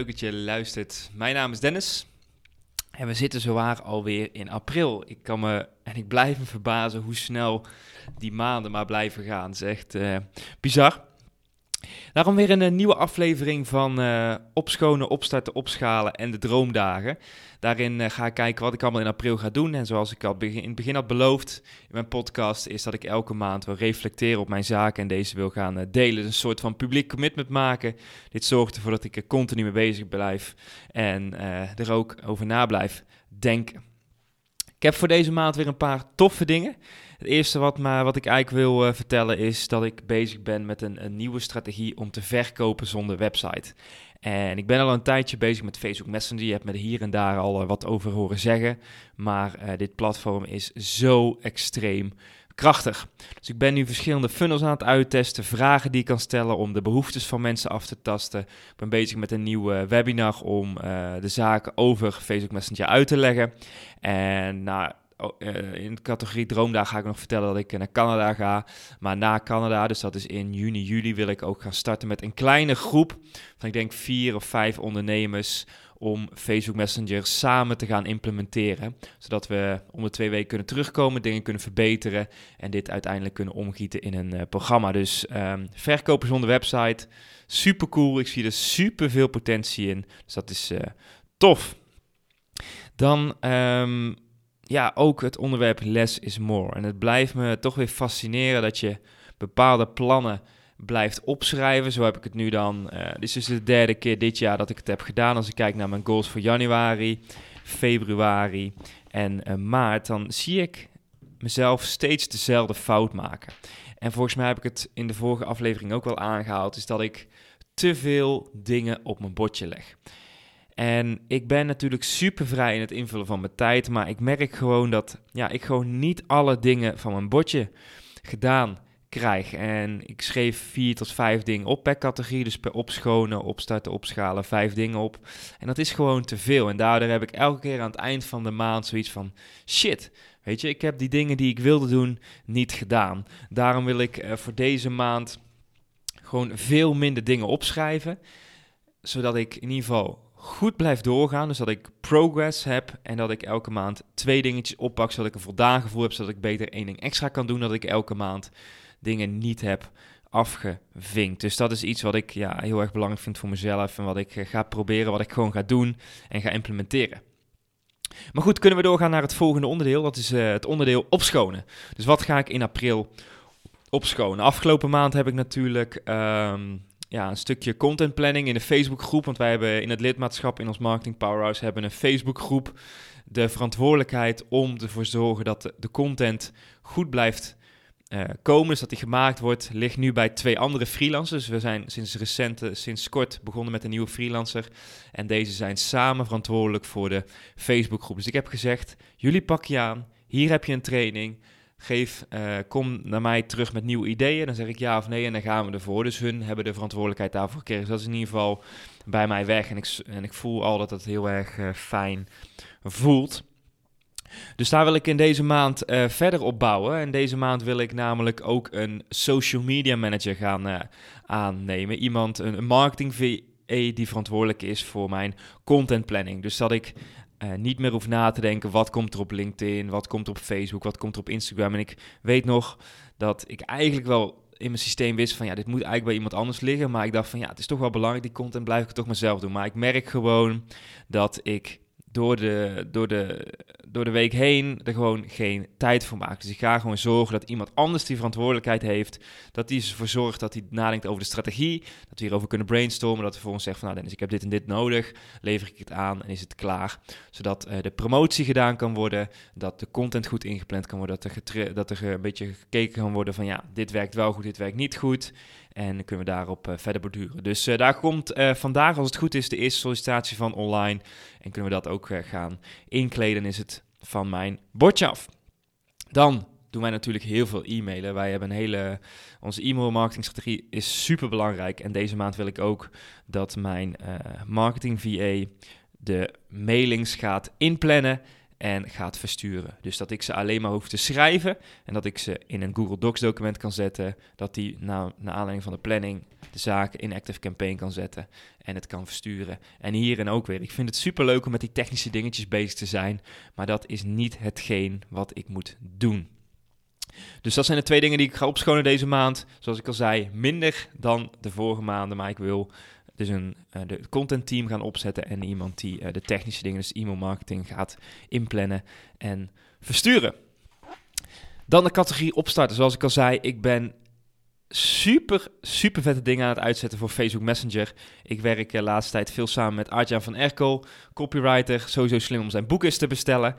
Leuk dat je luistert. Mijn naam is Dennis. En we zitten zowaar alweer in april. Ik kan me en ik blijf me verbazen hoe snel die maanden maar blijven gaan. Het is echt uh, bizar. Daarom weer een, nieuwe aflevering van uh, Opschonen, Opstarten, Opschalen en de Droomdagen. Daarin uh, ga ik kijken wat ik allemaal in april ga doen. En zoals ik al in het begin had beloofd in mijn podcast, is dat ik elke maand wil reflecteren op mijn zaken en deze wil gaan uh, delen. een soort van publiek commitment maken. Dit zorgt ervoor dat ik er continu mee bezig blijf en er ook over na blijf denken. Ik heb voor deze maand weer een paar toffe dingen. Het eerste wat, maar, wat ik eigenlijk wil vertellen is dat ik bezig ben met een, nieuwe strategie om te verkopen zonder website. En ik ben al een tijdje bezig met Facebook Messenger. Je hebt me er hier en daar al uh, wat over horen zeggen. Maar uh, dit platform is zo extreem krachtig. Dus ik ben nu verschillende funnels aan het uittesten, vragen die ik kan stellen om de behoeftes van mensen af te tasten. Ik ben bezig met een nieuwe webinar om de zaken over Facebook Messenger uit te leggen. En nou, uh, in de categorie droomdag ga ik nog vertellen dat ik naar Canada ga. Maar na Canada, dus dat is in juni, juli, wil ik ook gaan starten met een kleine groep van ik denk vier of vijf ondernemers om Facebook Messenger samen te gaan implementeren. Zodat we om de twee weken kunnen terugkomen, dingen kunnen verbeteren en dit uiteindelijk kunnen omgieten in een uh, programma. Dus um, verkopen zonder website, super cool. Ik zie er super veel potentie in. Dus dat is uh, tof. Dan um, ja, ook het onderwerp less is more. En het blijft me toch weer fascineren dat je bepaalde plannen blijft opschrijven. Zo heb ik het nu dan. Uh, dit is dus de derde keer dit jaar dat ik het heb gedaan. Als ik kijk naar mijn goals voor januari, februari en uh, maart, dan zie ik mezelf steeds dezelfde fout maken. En volgens mij heb ik het in de vorige aflevering ook wel aangehaald, is dat ik te veel dingen op mijn bordje leg. En ik ben natuurlijk super vrij in het invullen van mijn tijd, maar ik merk gewoon dat ja, ik gewoon niet alle dingen van mijn bordje gedaan krijg. En ik schreef vier tot vijf dingen op per categorie, dus per opschonen, opstarten, opschalen, vijf dingen op. En dat is gewoon te veel. En daardoor heb ik elke keer aan het eind van de maand zoiets van, shit, weet je, ik heb die dingen die ik wilde doen niet gedaan. Daarom wil ik uh, voor deze maand gewoon veel minder dingen opschrijven, zodat ik in ieder geval goed blijf doorgaan. Dus dat ik progress heb en dat ik elke maand twee dingetjes oppak, zodat ik een voldaan gevoel heb, zodat ik beter één ding extra kan doen, dat ik elke maand dingen niet heb afgevinkt. Dus dat is iets wat ik ja, heel erg belangrijk vind voor mezelf en wat ik eh, ga proberen, wat ik gewoon ga doen en ga implementeren. Maar goed, kunnen we doorgaan naar het volgende onderdeel. Dat is uh, het onderdeel opschonen. Dus wat ga ik in april opschonen? Afgelopen maand heb ik natuurlijk um, ja, een stukje content planning in de Facebookgroep. Want wij hebben in het lidmaatschap in ons Marketing Powerhouse hebben een Facebookgroep. De verantwoordelijkheid om ervoor te zorgen dat de, content goed blijft uh, komen, dus dat die gemaakt wordt, ligt nu bij twee andere freelancers. We zijn sinds recent, sinds kort begonnen met een nieuwe freelancer. En deze zijn samen verantwoordelijk voor de Facebookgroep. Dus ik heb gezegd, jullie pak je aan, hier heb je een training geef, uh, kom naar mij terug met nieuwe ideeën. Dan zeg ik ja of nee en dan gaan we ervoor. Dus hun hebben de verantwoordelijkheid daarvoor gekregen. Dus dat is in ieder geval bij mij weg. En ik, en ik voel al dat het heel erg uh, fijn voelt. Dus daar wil ik in deze maand uh, verder op bouwen. En deze maand wil ik namelijk ook een social media manager gaan aannemen. Iemand, een, een marketing VE die verantwoordelijk is voor mijn content planning. Dus dat ik uh, niet meer hoef na te denken wat komt er op LinkedIn, wat komt er op Facebook, wat komt er op Instagram. En ik weet nog dat ik eigenlijk wel in mijn systeem wist van ja, dit moet eigenlijk bij iemand anders liggen. Maar ik dacht van ja, het is toch wel belangrijk, die content blijf ik toch mezelf doen. Maar ik merk gewoon dat ik door de, door, de, door de week heen er gewoon geen tijd voor maakt. Dus ik ga gewoon zorgen dat iemand anders die verantwoordelijkheid heeft, dat die ervoor zorgt dat hij nadenkt over de strategie, dat we hierover kunnen brainstormen, dat we voor ons zeggen van nou Dennis, ik heb dit en dit nodig, lever ik het aan en is het klaar. Zodat uh, de promotie gedaan kan worden, dat de content goed ingepland kan worden, dat er, dat er een beetje gekeken kan worden van ja, dit werkt wel goed, dit werkt niet goed. En kunnen we daarop verder borduren. Dus daar komt vandaag, als het goed is, de eerste sollicitatie van online. En kunnen we dat ook gaan inkleden, is het van mijn bordje af. Dan doen wij natuurlijk heel veel e-mailen. Wij hebben een hele. Onze e-mail marketing strategie is super belangrijk. En deze maand wil ik ook dat mijn marketing VA de mailings gaat inplannen en gaat versturen. Dus dat ik ze alleen maar hoef te schrijven en dat ik ze in een Google Docs document kan zetten. Dat die na, naar aanleiding van de planning de zaken in Active Campaign kan zetten en het kan versturen. En hierin ook weer. Ik vind het super leuk om met die technische dingetjes bezig te zijn, maar dat is niet hetgeen wat ik moet doen. Dus dat zijn de twee dingen die ik ga opschonen deze maand. Zoals ik al zei, minder dan de vorige maanden, maar ik wil dus een uh, de content team gaan opzetten en iemand die uh, de technische dingen, dus e-mail marketing, gaat inplannen en versturen. Dan de categorie opstarten. Zoals ik al zei, ik ben super, super vette dingen aan het uitzetten voor Facebook Messenger. Ik werk de uh, laatste tijd veel samen met Artjan van Erkel, copywriter. Sowieso slim om zijn boek eens te bestellen.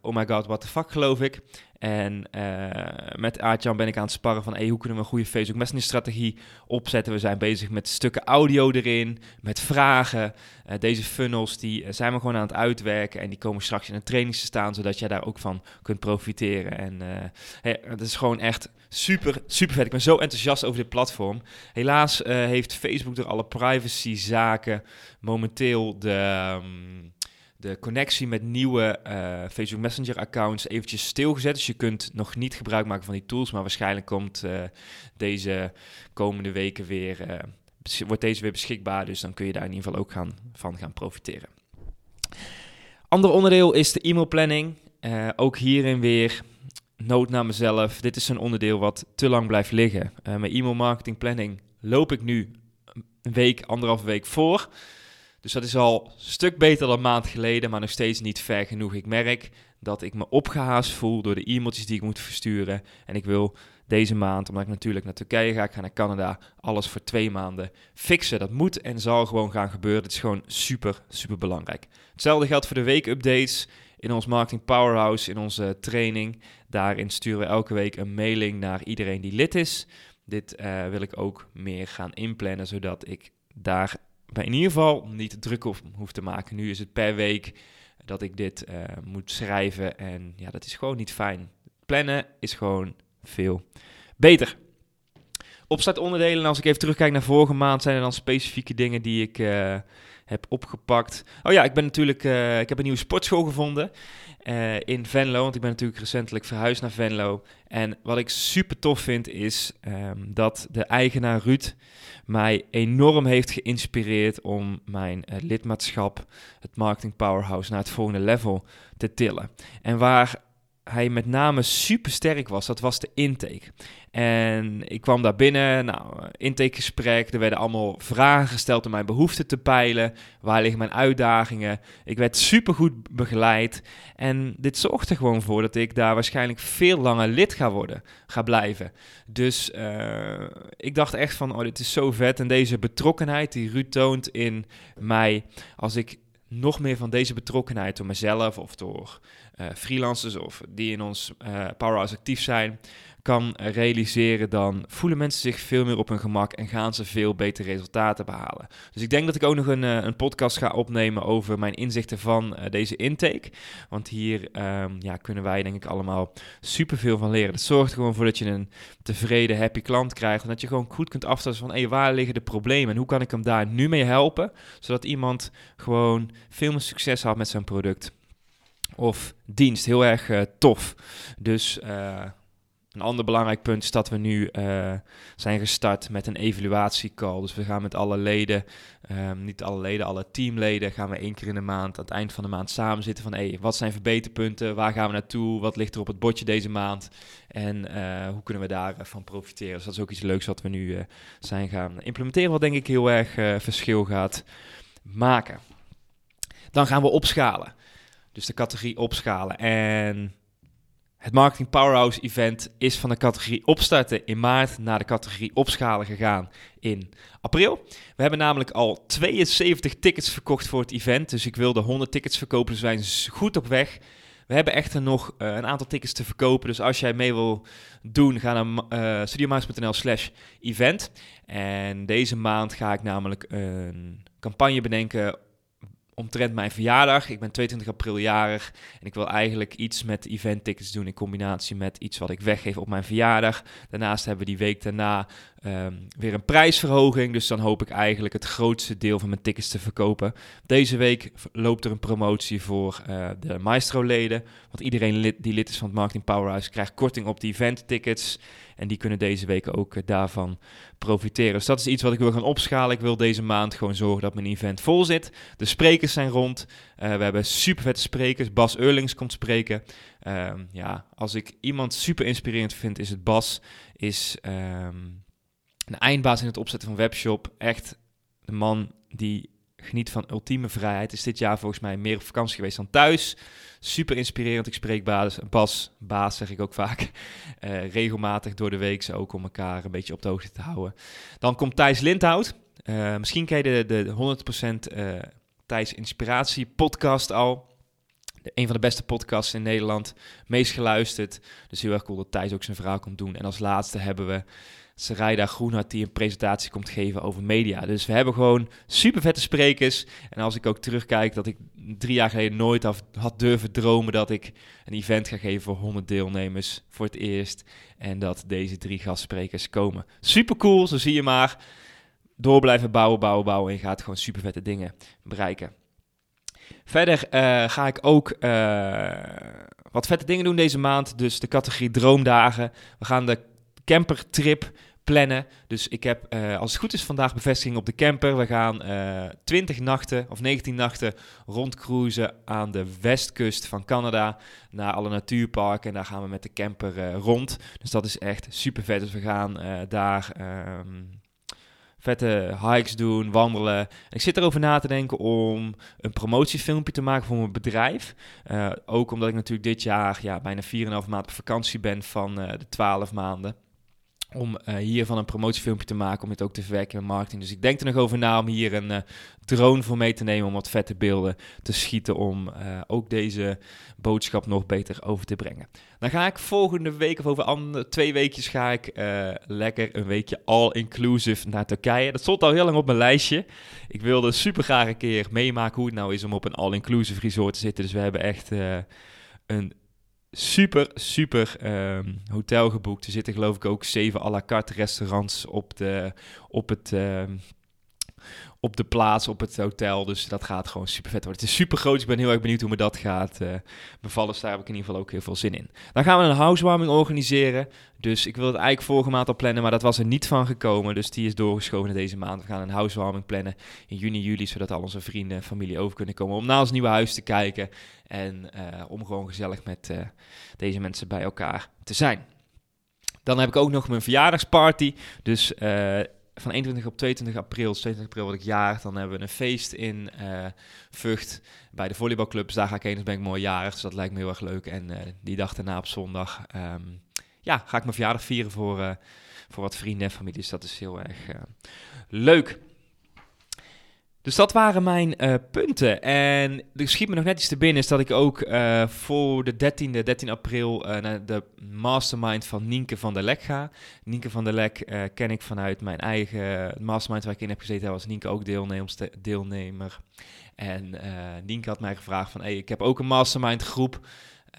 Oh my god, what the fuck geloof ik. En uh, met Aartjan ben ik aan het sparren van hey, hoe kunnen we een goede Facebook Messenger strategie opzetten. We zijn bezig met stukken audio erin, met vragen. Uh, deze funnels die uh, zijn we gewoon aan het uitwerken en die komen straks in een training te staan, zodat jij daar ook van kunt profiteren. En hey, het is gewoon echt super, super vet. Ik ben zo enthousiast over dit platform. Helaas heeft Facebook door alle privacy zaken momenteel de... Um, de connectie met nieuwe uh, Facebook Messenger accounts eventjes stilgezet. Dus je kunt nog niet gebruik maken van die tools, maar waarschijnlijk komt uh, deze komende weken weer, uh, wordt deze weer beschikbaar. Dus dan kun je daar in ieder geval ook gaan, van gaan profiteren. Ander onderdeel is de e-mail planning. ook hierin weer nood naar mezelf. Dit is een onderdeel wat te lang blijft liggen. mijn e-mail marketing planning loop ik nu een week, anderhalve week voor. Dus dat is al een stuk beter dan een maand geleden, maar nog steeds niet ver genoeg. Ik merk dat ik me opgehaast voel door de e-mailtjes die ik moet versturen. En ik wil deze maand, omdat ik natuurlijk naar Turkije ga, ik ga naar Canada, alles voor twee maanden fixen. Dat moet en zal gewoon gaan gebeuren. Het is gewoon super, super belangrijk. Hetzelfde geldt voor de weekupdates in ons Marketing Powerhouse, in onze training. Daarin sturen we elke week een mailing naar iedereen die lid is. Dit uh, wil ik ook meer gaan inplannen, zodat ik daar bij in ieder geval niet druk op hoef te maken. Nu is het per week dat ik dit uh, moet schrijven en ja, dat is gewoon niet fijn. Plannen is gewoon veel beter. Opstartonderdelen, als ik even terugkijk naar vorige maand, zijn er dan specifieke dingen die ik uh, heb opgepakt. Oh ja, ik ben natuurlijk, uh, ik heb een nieuwe sportschool gevonden uh, in Venlo, want ik ben natuurlijk recentelijk verhuisd naar Venlo. En wat ik super tof vind is um, dat de eigenaar Ruud mij enorm heeft geïnspireerd om mijn uh, lidmaatschap, het Marketing Powerhouse, naar het volgende level te tillen. En waar hij met name super sterk was, dat was de intake. En ik kwam daar binnen, nou, intakegesprek, er werden allemaal vragen gesteld om mijn behoeften te peilen. Waar liggen mijn uitdagingen? Ik werd super goed begeleid. En dit zorgt er gewoon voor dat ik daar waarschijnlijk veel langer lid ga worden, ga blijven. Dus uh, ik dacht echt van, oh, dit is zo vet. En deze betrokkenheid die Ruud toont in mij, als ik nog meer van deze betrokkenheid door mezelf of door uh, freelancers of die in ons uh, Powerhouse actief zijn, kan realiseren, dan voelen mensen zich veel meer op hun gemak en gaan ze veel betere resultaten behalen. Dus ik denk dat ik ook nog een, uh, een podcast ga opnemen over mijn inzichten van deze intake. Want hier um, ja, kunnen wij denk ik allemaal superveel van leren. Het zorgt gewoon voor dat je een tevreden, happy klant krijgt. En dat je gewoon goed kunt aftasten van waar liggen de problemen en hoe kan ik hem daar nu mee helpen. Zodat iemand gewoon veel meer succes had met zijn product of dienst. Heel erg uh, tof. Dus uh, een ander belangrijk punt is dat we nu uh, zijn gestart met een evaluatiecall. Dus we gaan met alle leden, um, niet alle leden, alle teamleden, gaan we één keer in de maand, aan het eind van de maand samen zitten van wat zijn verbeterpunten, waar gaan we naartoe, wat ligt er op het bordje deze maand en hoe kunnen we daarvan profiteren. Dus dat is ook iets leuks wat we nu zijn gaan implementeren, wat denk ik heel erg verschil gaat maken. Dan gaan we opschalen. Dus de categorie opschalen. En het Marketing Powerhouse event is van de categorie opstarten in maart naar de categorie opschalen gegaan in april. We hebben namelijk al 72 tickets verkocht voor het event. Dus ik wilde 100 tickets verkopen. Dus we zijn goed op weg. We hebben echter nog een aantal tickets te verkopen. Dus als jij mee wil doen, ga naar uh, studiomax.nl slash event. En deze maand ga ik namelijk een campagne bedenken omtrent mijn verjaardag. Ik ben 22 april jarig en ik wil eigenlijk iets met event tickets doen in combinatie met iets wat ik weggeef op mijn verjaardag. Daarnaast hebben we die week daarna Ehm, weer een prijsverhoging. Dus dan hoop ik eigenlijk het grootste deel van mijn tickets te verkopen. Deze week loopt er een promotie voor uh, de Maestro-leden. Want iedereen die lid is van het Marketing Powerhouse krijgt korting op die event-tickets. En die kunnen deze week ook uh, daarvan profiteren. Dus dat is iets wat ik wil gaan opschalen. Ik wil deze maand gewoon zorgen dat mijn event vol zit. De sprekers zijn rond. Uh, we hebben super vette sprekers. Bas Eurlings komt spreken. Ehm, ja, als ik iemand super inspirerend vind, is het Bas. Is... Um, een eindbaas in het opzetten van webshop. Echt de man die geniet van ultieme vrijheid. Is dit jaar volgens mij meer op vakantie geweest dan thuis. Super inspirerend. Ik spreek Bas, Bas baas zeg ik ook vaak, uh, regelmatig door de week. Ook om elkaar een beetje op de hoogte te houden. Dan komt Thijs Lindhout. Uh, misschien ken je de, de 100% uh, Thijs Inspiratie podcast al. De, een van de beste podcasts in Nederland. Meest geluisterd. Dus heel erg cool dat Thijs ook zijn verhaal komt doen. En als laatste hebben we Sarayda Groenhart die een presentatie komt geven over media. Dus we hebben gewoon super vette sprekers. En als ik ook terugkijk dat ik drie jaar geleden nooit had durven dromen dat ik een event ga geven voor 100 deelnemers voor het eerst. En dat deze drie gastsprekers komen. Super cool, zo zie je maar. Door blijven bouwen, bouwen, bouwen. En je gaat gewoon super vette dingen bereiken. Verder uh, ga ik ook uh, wat vette dingen doen deze maand. Dus de categorie Droomdagen. We gaan de campertrip plannen. Dus ik heb, uh, als het goed is, vandaag bevestiging op de camper. We gaan uh, eh, 20 nachten of 19 nachten rondcruisen aan de westkust van Canada. Naar alle natuurparken. En daar gaan we met de camper uh, rond. Dus dat is echt super vet. Dus we gaan daar um, vette hikes doen, wandelen. En ik zit erover na te denken om een promotiefilmpje te maken voor mijn bedrijf. ook omdat ik natuurlijk dit jaar ja, bijna 4,5 maanden op vakantie ben van de 12 maanden om uh, hiervan een promotiefilmpje te maken, om het ook te verwerken in marketing. Dus ik denk er nog over na om hier een uh, drone voor mee te nemen, om wat vette beelden te schieten, om uh, ook deze boodschap nog beter over te brengen. Dan ga ik volgende week, of over andere, twee weekjes, ga ik lekker een weekje all-inclusive naar Turkije. Dat stond al heel lang op mijn lijstje. Ik wilde super graag een keer meemaken hoe het nou is om op een all-inclusive resort te zitten. Dus we hebben echt een super, super um, hotel geboekt. Er zitten geloof ik ook zeven à la carte restaurants op, de, op, het, um, op de plaats, op het hotel. Dus dat gaat gewoon super vet worden. Het is super groot. Ik ben heel erg benieuwd hoe me dat gaat uh, bevallen. Dus daar heb ik in ieder geval ook heel veel zin in. Dan gaan we een housewarming organiseren. Dus ik wilde het eigenlijk vorige maand al plannen, maar dat was er niet van gekomen. Dus die is doorgeschoven naar deze maand. We gaan een housewarming plannen in juni, juli, zodat al onze vrienden en familie over kunnen komen om naar ons nieuwe huis te kijken. En uh, om gewoon gezellig met uh, deze mensen bij elkaar te zijn. Dan heb ik ook nog mijn verjaardagsparty. Dus van 21 op 22 april, 22 april word ik jarig. Dan hebben we een feest in uh, Vught bij de volleybalclubs. Daar ga ik heen, dus mooi jarig. Dus dat lijkt me heel erg leuk. En uh, die dag daarna op zondag, um, ja, ga ik mijn verjaardag vieren voor, uh, voor wat vrienden en familie. Dus dat is heel erg leuk. Dus dat waren mijn uh, punten. En er schiet me nog net iets te binnen, is dat ik ook uh, voor de 13e, 13 april, uh, naar de mastermind van Nienke van der Lek ga. Nienke van der Lek ken ik vanuit mijn eigen mastermind waar ik in heb gezeten. Daar was Nienke ook deelnemer. En Nienke had mij gevraagd van, hey, ik heb ook een mastermind groep.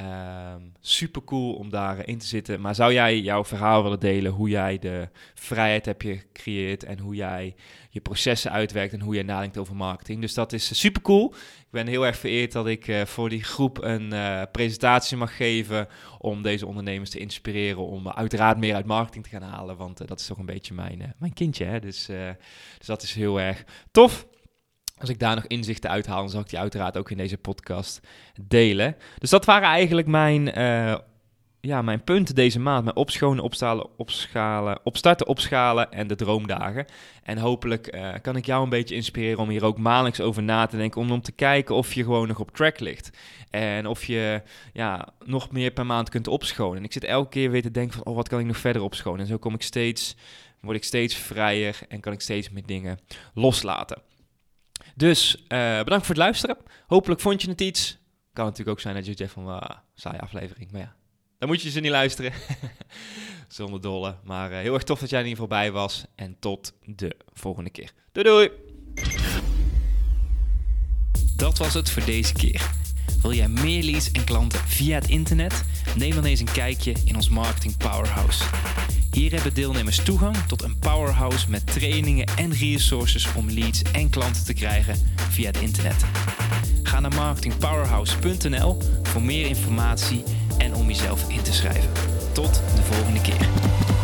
Um, super cool om daarin te zitten. Maar zou jij jouw verhaal willen delen? Hoe jij de vrijheid hebt gecreëerd en hoe jij je processen uitwerkt en hoe jij nadenkt over marketing. Dus dat is super cool. Ik ben heel erg vereerd dat ik uh, voor die groep een uh, presentatie mag geven om deze ondernemers te inspireren om uiteraard meer uit marketing te gaan halen. Want dat is toch een beetje mijn, mijn kindje. Hè? Dus, dus dat is heel erg tof. Als ik daar nog inzichten uithaal, dan zal ik die uiteraard ook in deze podcast delen. Dus dat waren eigenlijk mijn, uh, ja, mijn punten deze maand. Mijn opschonen, opstalen, opschalen, opstarten, opschalen en de droomdagen. En hopelijk uh, kan ik jou een beetje inspireren om hier ook maandelijks over na te denken. Om, om te kijken of je gewoon nog op track ligt. En of je ja, nog meer per maand kunt opschonen. En ik zit elke keer weer te denken van, oh, wat kan ik nog verder opschonen? En zo kom ik steeds, word ik steeds vrijer en kan ik steeds meer dingen loslaten. Dus uh, bedankt voor het luisteren. Hopelijk vond je het iets. Kan natuurlijk ook zijn dat je zegt van, uh, saaie aflevering. Maar ja, dan moet je ze niet luisteren. Zonder dolle. Maar heel erg tof dat jij in ieder geval bij was. En tot de volgende keer. Doei doei! Dat was het voor deze keer. Wil jij meer leads en klanten via het internet? Neem dan eens een kijkje in ons Marketing Powerhouse. Hier hebben deelnemers toegang tot een powerhouse met trainingen en resources om leads en klanten te krijgen via het internet. Ga naar marketingpowerhouse.nl voor meer informatie en om jezelf in te schrijven. Tot de volgende keer.